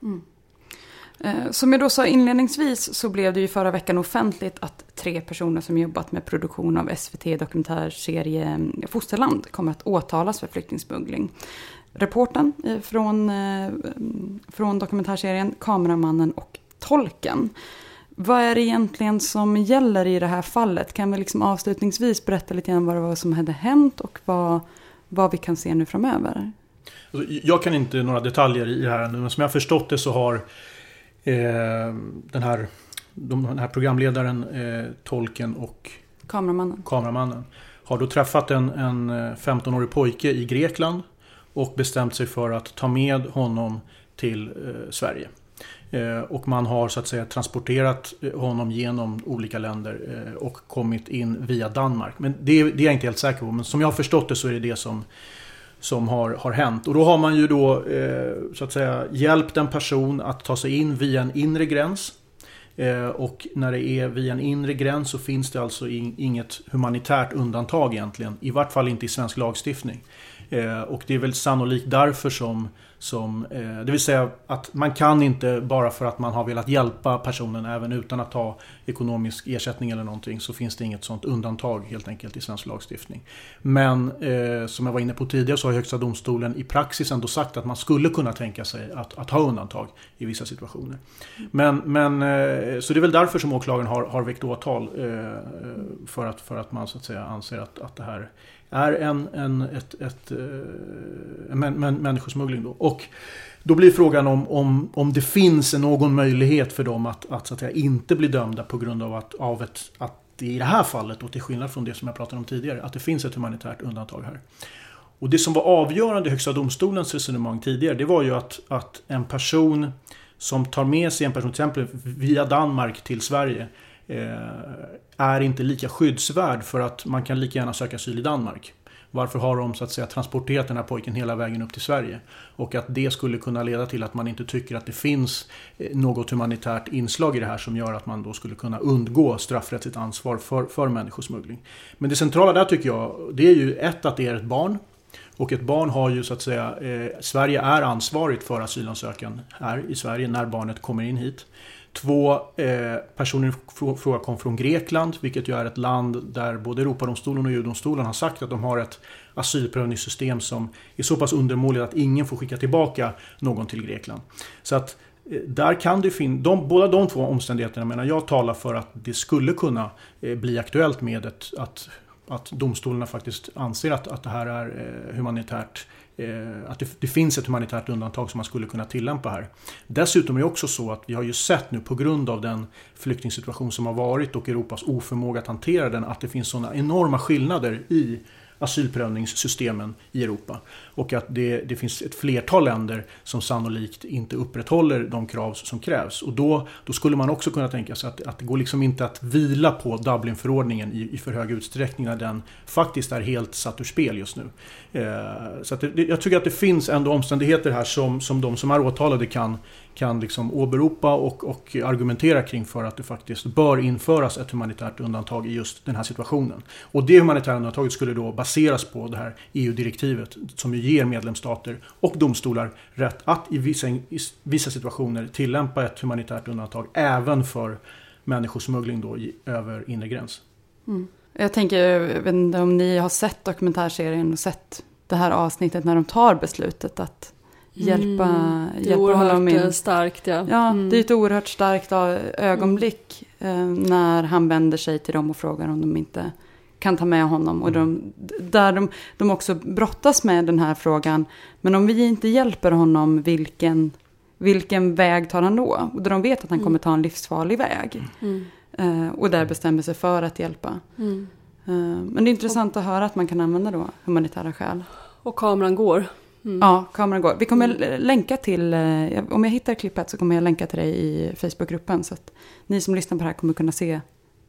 Mm. Eh, som jag då sa inledningsvis så blev det ju förra veckan offentligt att tre personer som jobbat med produktion av SVT dokumentärserie mm, Fosterland kommer att åtalas för flyktingsmuggling. Reporten eh, från, eh, från dokumentärserien, kameramannen och tolken. Vad är det egentligen som gäller i det här fallet? Kan vi liksom avslutningsvis berätta lite grann vad det var som hade hänt och vad, vad vi kan se nu framöver? Alltså, jag kan inte några detaljer i det här men som jag förstått det så har Eh, den, här, den här programledaren, eh, tolken och kameramannen. kameramannen har då träffat en, en 15-årig eh, pojke i Grekland och bestämt sig för att ta med honom till eh, Sverige. Eh, och man har så att säga transporterat eh, honom genom olika länder eh, och kommit in via Danmark. Men det, det, är jag inte helt säker på. Men som jag har förstått det så är det det som som har, har hänt. Och då har man ju då eh, så att säga hjälpt en person att ta sig in via en inre gräns. Eh, och när det är via en inre gräns så finns det alltså inget humanitärt undantag egentligen. I vart fall inte i svensk lagstiftning. Eh, och det är väl sannolikt därför som som, eh, det vill säga att man kan inte bara för att man har velat hjälpa personen även utan att ta ekonomisk ersättning eller någonting så finns det inget sånt undantag helt enkelt i svensk lagstiftning. Men eh, som jag var inne på tidigare så har Högsta domstolen i praxis ändå sagt att man skulle kunna tänka sig att, att ha undantag i vissa situationer. Men, men, eh, så det är väl därför som åklagaren har, har väckt åtal eh, för, att, för att man så att säga anser att, att det här är en, en, ett, ett, eh, en människosmuggling. Då. Och då blir frågan om, om, om det finns någon möjlighet för dem att, att, så att säga, inte bli dömda på grund av att, av ett, att i det här fallet, och till skillnad från det som jag pratade om tidigare, att det finns ett humanitärt undantag här. Och det som var avgörande i Högsta domstolens resonemang tidigare, det var ju att, att en person som tar med sig en person, till exempel via Danmark till Sverige, Eh, är inte lika skyddsvärd för att man kan lika gärna söka asyl i Danmark. Varför har de så att säga transporterat den här pojken hela vägen upp till Sverige? Och att det skulle kunna leda till att man inte tycker att det finns eh, något humanitärt inslag i det här som gör att man då skulle kunna undgå straffrättsligt ansvar för, för människosmuggling. Men det centrala där tycker jag, det är ju ett att det är ett barn. Och ett barn har ju så att säga, eh, Sverige är ansvarigt för asylansökan här i Sverige när barnet kommer in hit. Två eh, personer i fråga kom från Grekland, vilket ju är ett land där både Europadomstolen och EU-domstolen har sagt att de har ett asylprövningssystem som är så pass undermåligt att ingen får skicka tillbaka någon till Grekland. Så att eh, där kan det finnas, de, båda de två omständigheterna menar jag talar för att det skulle kunna eh, bli aktuellt med ett, att, att domstolarna faktiskt anser att, att det här är eh, humanitärt Eh, Eh, att det, det, finns ett humanitärt undantag som man skulle kunna tillämpa här. Dessutom är det också så att vi har ju sett nu på grund av den flyktingsituation som har varit och Europas oförmåga att hantera den att det finns sådana enorma skillnader i asylprövningssystemen i Europa. Och att det, det, finns ett flertal länder som sannolikt inte upprätthåller de krav som krävs. Och då, då skulle man också kunna tänka sig att, att det går liksom inte att vila på Dublinförordningen i, i för hög utsträckning när den faktiskt är helt satt ur spel just nu. Eh, så det, jag tycker att det finns ändå omständigheter här som, som de som är åtalade kan, kan liksom åberopa och, och argumentera kring för att det faktiskt bör införas ett humanitärt undantag i just den här situationen. Och det humanitära undantaget skulle då baseras på det här EU-direktivet som ju ger medlemsstater och domstolar rätt att i vissa, i vissa situationer tillämpa ett humanitärt undantag även för människosmuggling då i, över inre gräns. Mm. Jag tänker, jag vet inte om ni har sett dokumentärserien och sett det här avsnittet när de tar beslutet att hjälpa, mm, det är hjälpa honom in. starkt ja. Ja, mm. det är ett oerhört starkt ögonblick mm. eh, när han vänder sig till dem och frågar om de inte kan ta med honom. Och de, där de, de också brottas med den här frågan. Men om vi inte hjälper honom, vilken, vilken väg tar han då? Och de vet att han mm. kommer ta en livsfarlig väg. Mm. Eh, och där bestämmer sig för att hjälpa. Mm. Eh, men det är intressant att höra att man kan använda då humanitära skäl. Och kameran går. Mm. Ja, kameran går. Vi kommer mm. länka till, eh, om jag hittar klippet så kommer jag länka till dig i Facebookgruppen. Så att ni som lyssnar på det här kommer kunna se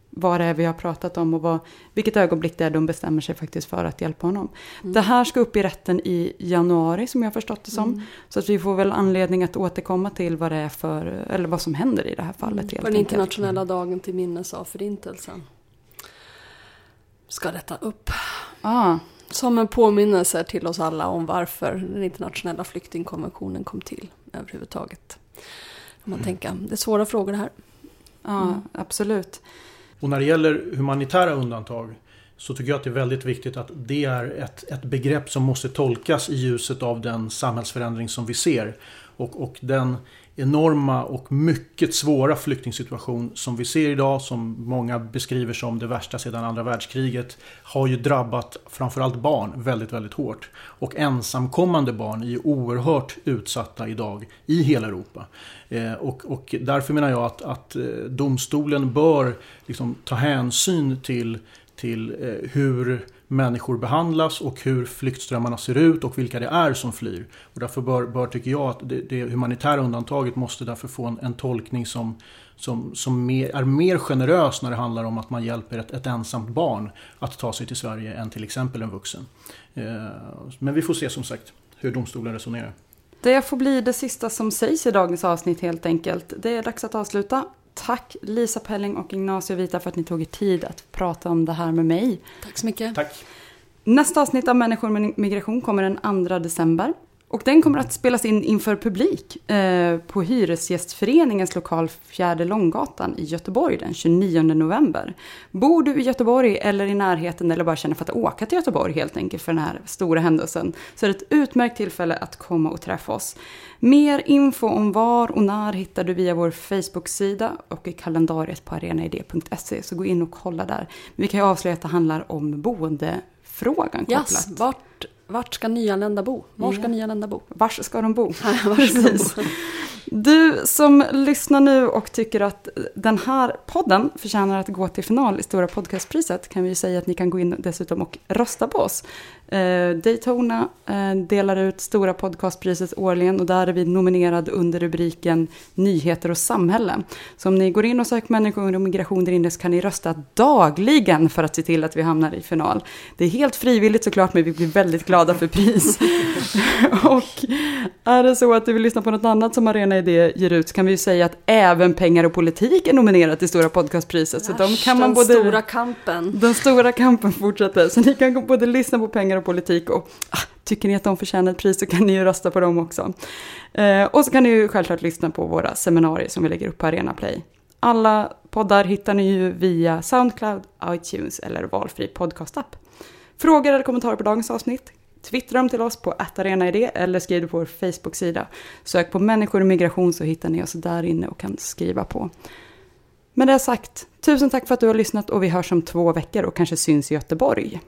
vad det är vi har pratat om och vad, vilket ögonblick det är de bestämmer sig faktiskt för att hjälpa honom. Mm. Det här ska upp i rätten i januari som jag förstått det som. Mm. Så att vi får väl anledning att återkomma till vad det är för, eller vad som händer i det här fallet. Mm. För den internationella dagen till minnes av förintelsen. Ska detta upp. Ah. Som en påminnelse till oss alla om varför den internationella flyktingkonventionen kom till överhuvudtaget. Om man tänker, det är svåra frågor det här. Ja, mm. absolut. Och när det gäller humanitära undantag så tycker jag att det är väldigt viktigt att det är ett, ett begrepp som måste tolkas i ljuset av den samhällsförändring som vi ser. Och, och den enorma och mycket svåra flyktingsituation som vi ser idag, som många beskriver som det värsta sedan andra världskriget, har ju drabbat framförallt barn väldigt, väldigt hårt. Och ensamkommande barn är ju oerhört utsatta idag i hela Europa. Eh, och, och, därför menar jag att, att eh, domstolen bör liksom ta hänsyn till, till eh, hur människor behandlas och hur flyktströmmarna ser ut och vilka det är som flyr. Och därför bör, bör tycker jag att det, det humanitära undantaget måste därför få en, en tolkning som, som, som mer, är mer generös när det handlar om att man hjälper ett, ett ensamt barn att ta sig till Sverige än till exempel en vuxen. Eh, men vi får se som sagt hur domstolen resonerar. Det får bli det sista som sägs i dagens avsnitt helt enkelt. Det är dags att avsluta. Tack Lisa Pelling och Ignacio Vita för att ni tog er tid att prata om det här med mig. Tack så mycket. Tack. Nästa avsnitt av Människor med migration kommer den 2 december. Och den kommer att spelas in inför publik eh, på Hyresgästföreningens lokal Fjärde Långgatan i Göteborg den 29 november. Bor du i Göteborg eller i närheten eller bara känner för att åka till Göteborg helt enkelt för den här stora händelsen så är det ett utmärkt tillfälle att komma och träffa oss. Mer info om var och när hittar du via vår Facebook-sida och i kalendariet på arenaid.se så gå in och kolla där. Vi kan ju avslöja att det handlar om boendefrågan kopplat. Yes, vart vart ska nyanlända bo? Var ska nyanlända bo? Var ska de bo? Precis. Du som lyssnar nu och tycker att den här podden förtjänar att gå till final i Stora podcastpriset kan vi säga att ni kan gå in dessutom och rösta på oss. Eh, Daytona eh, delar ut Stora podcastpriset årligen och där är vi nominerade under rubriken Nyheter och samhälle. Så om ni går in och söker människor och migration där inne så kan ni rösta dagligen för att se till att vi hamnar i final. Det är helt frivilligt såklart men vi blir väldigt glada för pris. och är det så att du vill lyssna på något annat som Arena Idé ger ut så kan vi ju säga att även pengar och politik är nominerat till Stora podcastpriset. Så de kan man både, den stora kampen. Den stora kampen fortsätter. Så ni kan både lyssna på pengar och politik och ah, tycker ni att de förtjänar ett pris så kan ni ju rösta på dem också. Eh, och så kan ni ju självklart lyssna på våra seminarier som vi lägger upp på Arena Play. Alla poddar hittar ni ju via Soundcloud, iTunes eller valfri podcastapp. Frågor eller kommentarer på dagens avsnitt Twittra dem till oss på attarenaid eller skriv det på vår Facebook-sida. Sök på människor och migration så hittar ni oss där inne och kan skriva på. Med det sagt, tusen tack för att du har lyssnat och vi hörs om två veckor och kanske syns i Göteborg.